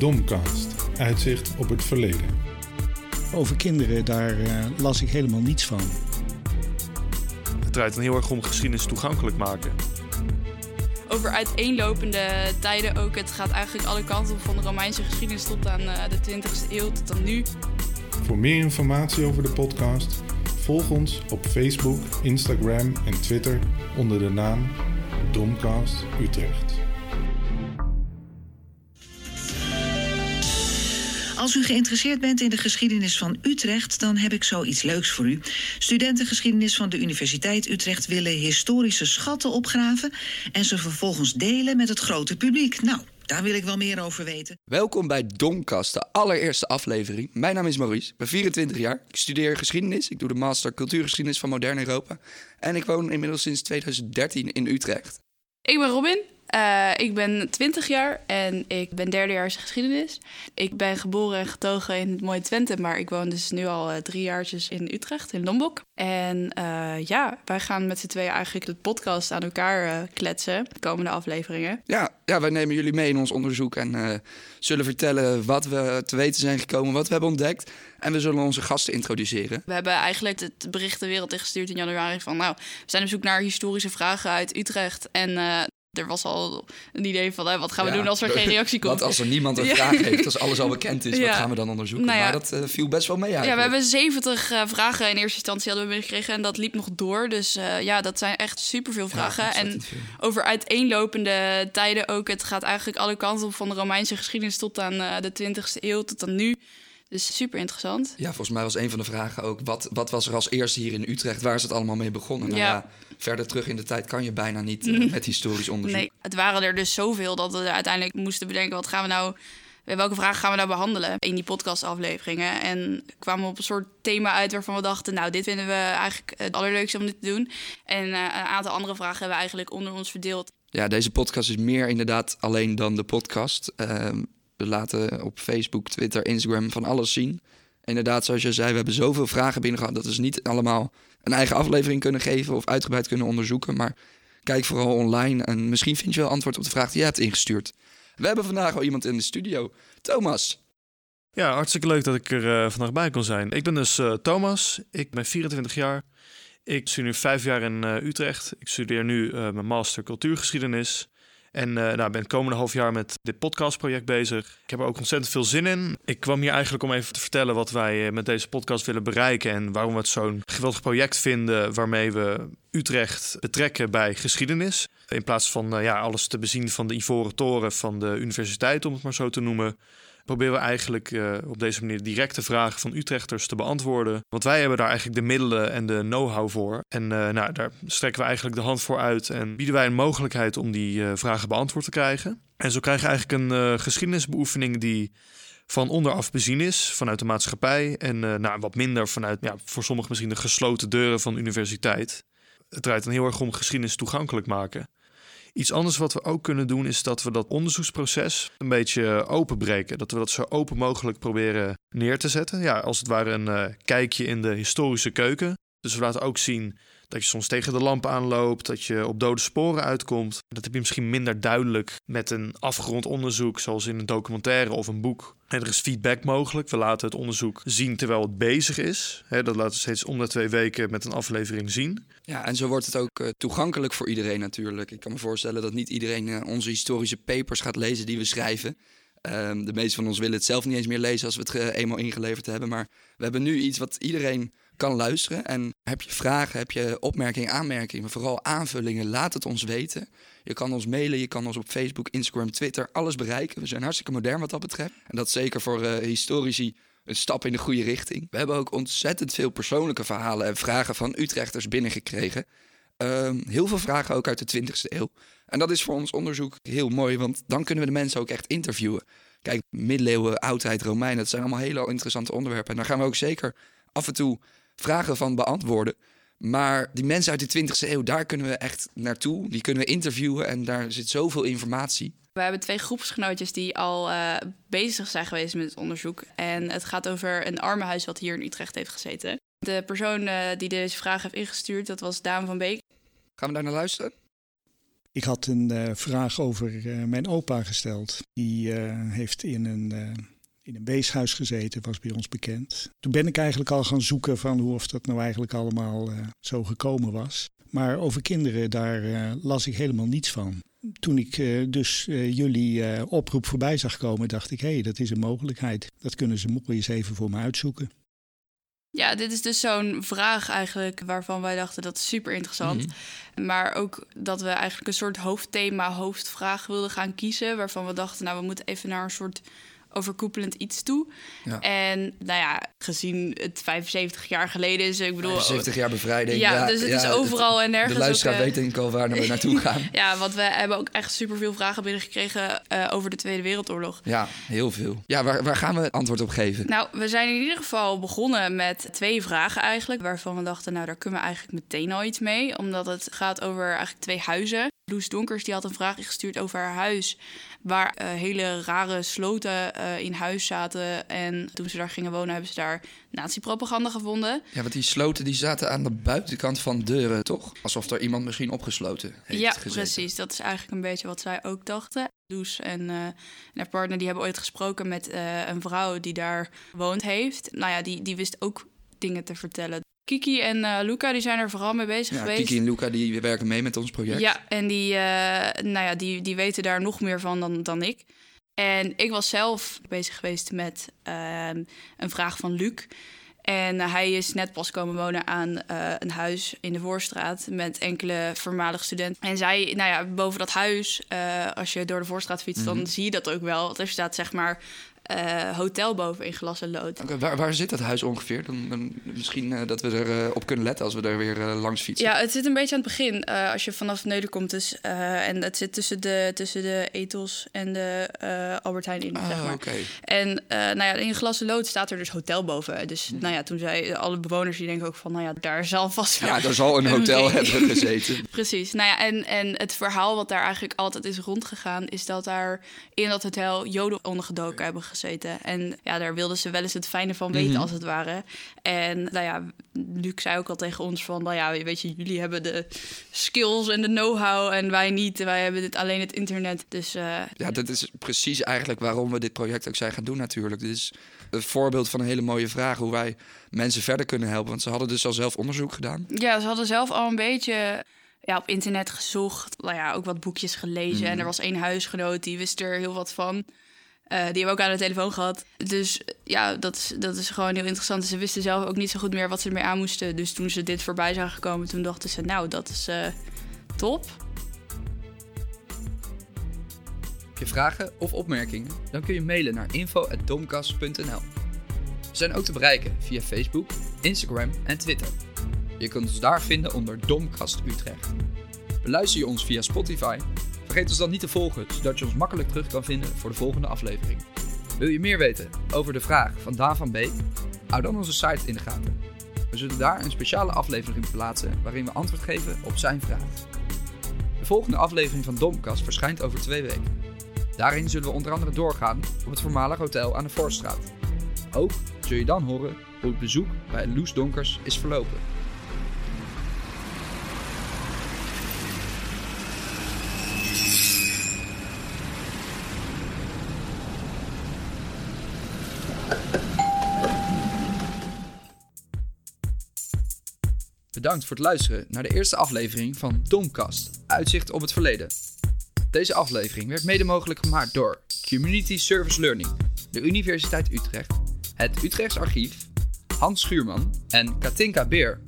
Domcast, uitzicht op het verleden. Over kinderen, daar uh, las ik helemaal niets van. Het draait dan heel erg om geschiedenis toegankelijk maken. Over uiteenlopende tijden ook. Het gaat eigenlijk alle kanten op van de Romeinse geschiedenis tot aan uh, de 20e eeuw, tot aan nu. Voor meer informatie over de podcast, volg ons op Facebook, Instagram en Twitter onder de naam Domcast Utrecht. Als u geïnteresseerd bent in de geschiedenis van Utrecht, dan heb ik zoiets leuks voor u. Studenten geschiedenis van de Universiteit Utrecht willen historische schatten opgraven en ze vervolgens delen met het grote publiek. Nou, daar wil ik wel meer over weten. Welkom bij Domkast, de allereerste aflevering. Mijn naam is Maurice, ik ben 24 jaar. Ik studeer geschiedenis. Ik doe de master cultuurgeschiedenis van modern Europa. En ik woon inmiddels sinds 2013 in Utrecht. Ik ben Robin. Uh, ik ben 20 jaar en ik ben derdejaars geschiedenis. Ik ben geboren en getogen in het mooie Twente, maar ik woon dus nu al uh, drie jaartjes in Utrecht, in Lombok. En uh, ja, wij gaan met z'n tweeën eigenlijk de podcast aan elkaar kletsen, de komende afleveringen. Ja, ja, wij nemen jullie mee in ons onderzoek en zullen vertellen wat we te weten zijn gekomen, wat we hebben ontdekt. En we zullen onze gasten introduceren. We hebben eigenlijk het bericht de wereld ingestuurd in januari van... nou, we zijn op zoek naar historische vragen uit Utrecht. En er was al een idee van, wat gaan we doen als er geen reactie komt? Wat als er niemand een vraag heeft, als alles al bekend is, wat gaan we dan onderzoeken? Nou maar dat uh, viel best wel mee eigenlijk. Ja, we hebben 70 uh, vragen in eerste instantie hadden we binnengekregen en dat liep nog door. Dus uh, ja, dat zijn echt superveel vragen. en veel. over uiteenlopende tijden ook. Het gaat eigenlijk alle kanten op van de Romeinse geschiedenis tot aan de 20e eeuw, tot aan nu. Dus super interessant. Ja, volgens mij was een van de vragen ook: wat, wat was er als eerste hier in Utrecht? Waar is het allemaal mee begonnen? Nou ja. verder terug in de tijd kan je bijna niet uh, met historisch onderzoek. Nee, het waren er dus zoveel dat we uiteindelijk moesten bedenken: wat gaan we nou. Welke vragen gaan we nou behandelen in die podcastafleveringen? En kwamen we op een soort thema uit waarvan we dachten: Nou, dit vinden we eigenlijk het allerleukste om dit te doen. En uh, een aantal andere vragen hebben we eigenlijk onder ons verdeeld. Ja, deze podcast is meer inderdaad alleen dan de podcast. Uh, we laten op Facebook, Twitter, Instagram van alles zien. Inderdaad, zoals je zei, we hebben zoveel vragen binnen gehad dat we niet allemaal een eigen aflevering kunnen geven of uitgebreid kunnen onderzoeken. Maar kijk vooral online en misschien vind je wel antwoord op de vraag die je hebt ingestuurd. We hebben vandaag al iemand in de studio. Thomas. Ja, hartstikke leuk dat ik er uh, vandaag bij kon zijn. Ik ben dus uh, Thomas, ik ben 24 jaar. Ik studeer nu vijf jaar in uh, Utrecht. Ik studeer nu mijn master cultuurgeschiedenis. En uh, nou, ben het komende half jaar met dit podcastproject bezig. Ik heb er ook ontzettend veel zin in. Ik kwam hier eigenlijk om even te vertellen wat wij eh, met deze podcast willen bereiken. En waarom we het zo'n geweldig project vinden waarmee we Utrecht betrekken bij geschiedenis. In plaats van uh, ja, alles te bezien van de Ivoren Toren van de universiteit, om het maar zo te noemen proberen we eigenlijk uh, op deze manier directe vragen van Utrechters te beantwoorden. Want wij hebben daar eigenlijk de middelen en de know-how voor. En uh, nou, daar strekken we eigenlijk de hand voor uit en bieden wij een mogelijkheid om die uh, vragen beantwoord te krijgen. En zo krijg je eigenlijk een geschiedenisbeoefening die van onderaf bezien is vanuit de maatschappij. En nou, wat minder vanuit, ja, voor sommigen misschien de gesloten deuren van de universiteit. Het draait dan heel erg om geschiedenis toegankelijk maken. Iets anders wat we ook kunnen doen is dat we dat onderzoeksproces een beetje openbreken. Dat we dat zo open mogelijk proberen neer te zetten. Ja, als het ware een uh, kijkje in de historische keuken. Dus we laten ook zien dat je soms tegen de lamp aanloopt, dat je op dode sporen uitkomt. Dat heb je misschien minder duidelijk met een afgerond onderzoek, zoals in een documentaire of een boek. En er is feedback mogelijk. We laten het onderzoek zien terwijl het bezig is. dat laten we steeds om de twee weken met een aflevering zien. Ja, en zo wordt het ook uh, toegankelijk voor iedereen natuurlijk. Ik kan me voorstellen dat niet iedereen uh, onze historische papers gaat lezen die we schrijven. Um, de meeste van ons willen het zelf niet eens meer lezen als we het uh, eenmaal ingeleverd hebben. Maar we hebben nu iets wat iedereen kan luisteren. En heb je vragen, heb je opmerkingen, aanmerkingen, maar vooral aanvullingen, laat het ons weten. Je kan ons mailen, je kan ons op Facebook, Instagram, Twitter, alles bereiken. We zijn hartstikke modern wat dat betreft. En dat zeker voor uh, historici een stap in de goede richting. We hebben ook ontzettend veel persoonlijke verhalen en vragen van Utrechters binnengekregen. Uh, heel veel vragen ook uit de 20e eeuw. En dat is voor ons onderzoek heel mooi, want dan kunnen we de mensen ook echt interviewen. Kijk, middeleeuwen, oudheid, Romein, dat zijn allemaal hele interessante onderwerpen. En daar gaan we ook zeker af en toe vragen van beantwoorden. Maar die mensen uit de 20e eeuw, daar kunnen we echt naartoe. Die kunnen we interviewen en daar zit zoveel informatie. We hebben twee groepsgenootjes die al uh, bezig zijn geweest met het onderzoek. En het gaat over een armenhuis wat hier in Utrecht heeft gezeten. De persoon uh, die deze vraag heeft ingestuurd, dat was Daan van Beek. Gaan we daar naar luisteren? Ik had een uh, vraag over uh, mijn opa gesteld. Die uh, heeft in een, in een weeshuis gezeten, was bij ons bekend. Toen ben ik eigenlijk al gaan zoeken van hoe of dat nou eigenlijk allemaal zo gekomen was. Maar over kinderen, daar las ik helemaal niets van. Toen ik dus jullie oproep voorbij zag komen, dacht ik: hé, hey, dat is een mogelijkheid. Dat kunnen ze mooi eens even voor me uitzoeken. Ja, dit is dus zo'n vraag eigenlijk waarvan wij dachten dat is super interessant. Mhm. Maar ook dat we eigenlijk een soort hoofdthema, hoofdvraag wilden gaan kiezen. Waarvan we dachten, nou, we moeten even naar een soort overkoepelend iets toe. Ja. En nou ja, gezien het 75 jaar geleden is, ik bedoel... 75 jaar bevrijding. Ja, dus het is overal en nergens. De luisteraar ook, weet denk ik al waar we naartoe gaan. ja, want we hebben ook echt superveel vragen binnengekregen uh, over de Tweede Wereldoorlog. Ja, heel veel. Ja, waar, waar gaan we antwoord op geven? Nou, we zijn in ieder geval begonnen met twee vragen eigenlijk, waarvan we dachten, nou, daar kunnen we eigenlijk meteen al iets mee. Omdat het gaat over eigenlijk twee huizen. Loes Donkers die had een vraag gestuurd over haar huis waar uh, hele rare sloten uh, in huis zaten. En toen ze daar gingen wonen, hebben ze daar nazi-propaganda gevonden. Ja, want die sloten die zaten aan de buitenkant van deuren, toch? Alsof er iemand misschien opgesloten heeft Ja, gezeten. precies. Dat is eigenlijk een beetje wat zij ook dachten. Loes en, uh, en haar partner die hebben ooit gesproken met een vrouw die daar woont heeft. Nou ja, die, die wist ook dingen te vertellen. Kiki en uh, Luca die zijn er vooral mee bezig ja, geweest. Kiki en Luca die werken mee met ons project. Ja, en die, uh, nou ja, die, die weten daar nog meer van dan, dan ik. En ik was zelf bezig geweest met uh, een vraag van Luc. En hij is net pas komen wonen aan een huis in de Voorstraat met enkele voormalige studenten. En zij, nou ja, boven dat huis, als je door de Voorstraat fietst, mm -hmm. dan zie je dat ook wel. Er staat zeg maar uh, hotel boven in glas en lood. Okay, waar, waar, zit dat huis ongeveer? Dan, dan misschien uh, dat we er uh, op kunnen letten als we er weer langs fietsen. Ja, het zit een beetje aan het begin. als je vanaf Neuden komt dus, en het zit tussen de, tussen de Ethos en de Albert Heijn in, ah, zeg maar. Okay. En nou ja, in glas en lood staat er dus hotel boven. Dus hm. nou ja, toen zei alle bewoners die denken ook van, nou ja, daar zal vast wel... Ja, daar zal een hotel hebben gezeten. Precies. Nou ja, en, en het verhaal wat daar eigenlijk altijd is rondgegaan... is dat daar in dat hotel joden ondergedoken hebben gezeten. En ja, daar wilden ze wel eens het fijne van weten, als het ware. En nou ja, Luc zei ook al tegen ons van, nou ja, weet je, jullie hebben de skills en de know-how en wij niet. Wij hebben dit alleen het internet. Dus uh... ja, dat is precies eigenlijk waarom we dit project ook zijn gaan doen natuurlijk. Dit is een voorbeeld van een hele mooie vraag hoe wij mensen verder kunnen helpen. Want ze hadden dus al zelf onderzoek gedaan. Ja, ze hadden zelf al een beetje ja, op internet gezocht. Nou ja, ook wat boekjes gelezen. En er was één huisgenoot die wist er heel wat van. Uh, die hebben we ook aan de telefoon gehad. Dus ja, dat is, dat is gewoon heel interessant. Ze wisten zelf ook niet zo goed meer wat ze ermee aan moesten. Dus toen ze dit voorbij zagen komen, toen dachten ze... nou, dat is uh, top. Heb je vragen of opmerkingen? Dan kun je mailen naar info.domkast.nl We zijn ook te bereiken via Facebook, Instagram en Twitter. Je kunt ons daar vinden onder Domkast Utrecht. Beluister je ons via Spotify... Vergeet ons dan niet te volgen, zodat je ons makkelijk terug kan vinden voor de volgende aflevering. Wil je meer weten over de vraag van Daan van Beek? Hou dan onze site in de gaten. We zullen daar een speciale aflevering plaatsen waarin we antwoord geven op zijn vraag. De volgende aflevering van Domkast verschijnt over twee weken. Daarin zullen we onder andere doorgaan op het voormalig hotel aan de Voorstraat. Ook zul je dan horen hoe het bezoek bij Loes Donkers is verlopen. Bedankt voor het luisteren naar de eerste aflevering van Domkast, Uitzicht op het Verleden. Deze aflevering werd mede mogelijk gemaakt door Community Service Learning, de Universiteit Utrecht, het Utrechts Archief, Hans Schuurman en Katinka Beer.